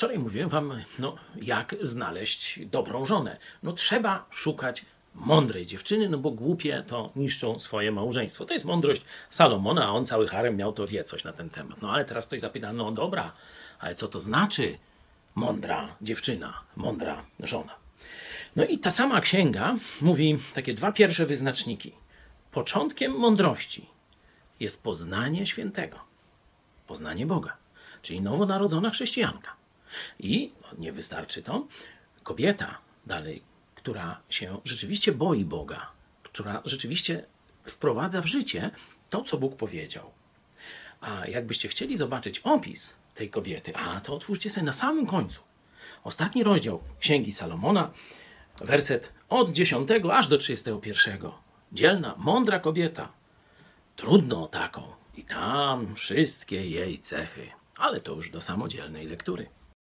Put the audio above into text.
Wczoraj mówiłem wam, no, jak znaleźć dobrą żonę. No, trzeba szukać mądrej dziewczyny, no bo głupie to niszczą swoje małżeństwo. To jest mądrość Salomona, a on cały harem miał, to wie coś na ten temat. No ale teraz ktoś zapyta, no dobra, ale co to znaczy mądra dziewczyna, mądra żona? No i ta sama księga mówi takie dwa pierwsze wyznaczniki. Początkiem mądrości jest poznanie świętego, poznanie Boga, czyli nowonarodzona chrześcijanka. I nie wystarczy to, kobieta dalej, która się rzeczywiście boi Boga, która rzeczywiście wprowadza w życie to, co Bóg powiedział. A jakbyście chcieli zobaczyć opis tej kobiety, a to otwórzcie sobie na samym końcu. Ostatni rozdział Księgi Salomona, werset od 10 aż do 31. Dzielna, mądra kobieta. Trudno o taką. I tam wszystkie jej cechy. Ale to już do samodzielnej lektury.